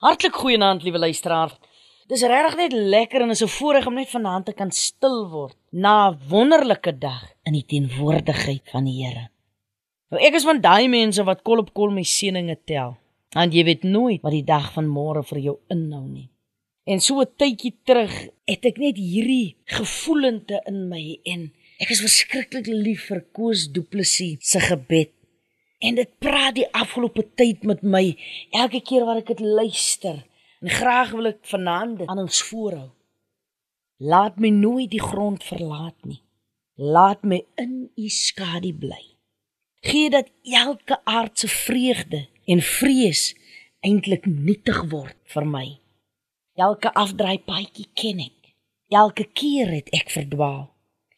Hartlik goeienaand, liewe luisteraar. Dis regtig net lekker en is 'n voorreg om net vanaand te kan stil word na 'n wonderlike dag in die teenwoordigheid van die Here. Nou ek is van daai mense wat kol op kol my seëninge tel. Want jy weet nooit wat die dag van môre vir jou inhou nie. En so 'n tydjie terug het ek net hierdie gevoelente in my en ek is verskriklik lief vir Koos Du Plessis se gebed En dit praat die afgelope tyd met my elke keer wat ek dit luister. En graag wil ek vanaand aan ons voorhou. Laat my nooit die grond verlaat nie. Laat my in u skadu bly. Gee dat elke aardse vreugde en vrees eintlik nietig word vir my. Elke afdraai paadjie ken ek. Elke keer het ek verdwaal.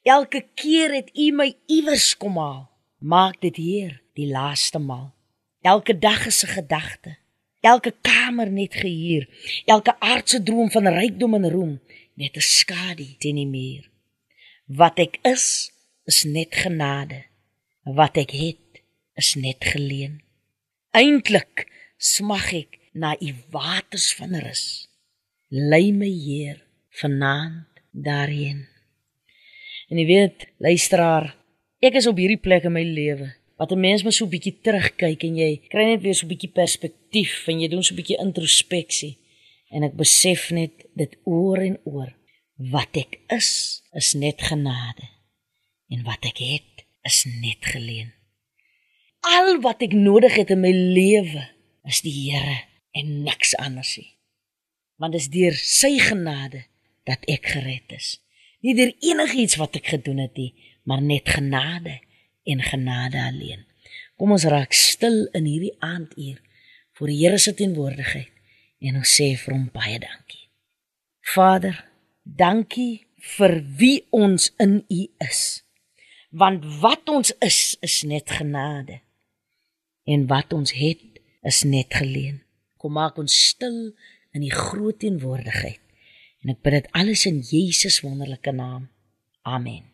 Elke keer het u my iewers kom haal. Maak dit Heer die laaste maal. Elke dag is 'n gedagte. Elke kamer net gehuur. Elke aardse droom van rykdom en roem net 'n skadu teen die muur. Wat ek is, is net genade. Wat ek het, is net geleen. Eintlik smag ek na u waters van rus. Lei my Heer vanaand daarheen. En jy weet, luisteraar, ek is op hierdie plek in my lewe wat 'n mens maar so 'n bietjie terugkyk en jy kry net weer so 'n bietjie perspektief en jy doen so 'n bietjie introspeksie en ek besef net dit oor en oor wat ek is is net genade. En wat ek het is net geleen. Al wat ek nodig het in my lewe is die Here en niks anders nie. Want dit is deur sy genade dat ek gered is nie deur enigiets wat ek gedoen het nie maar net genade en genade alleen. Kom ons raak stil in hierdie aanduur voor die Here se teenwoordigheid en ons sê vir hom baie dankie. Vader, dankie vir wie ons in U is. Want wat ons is is net genade. En wat ons het is net geleen. Kom maak ons stil in die groot teenwoordigheid. En ek bid dit alles in Jesus wonderlike naam. Amen.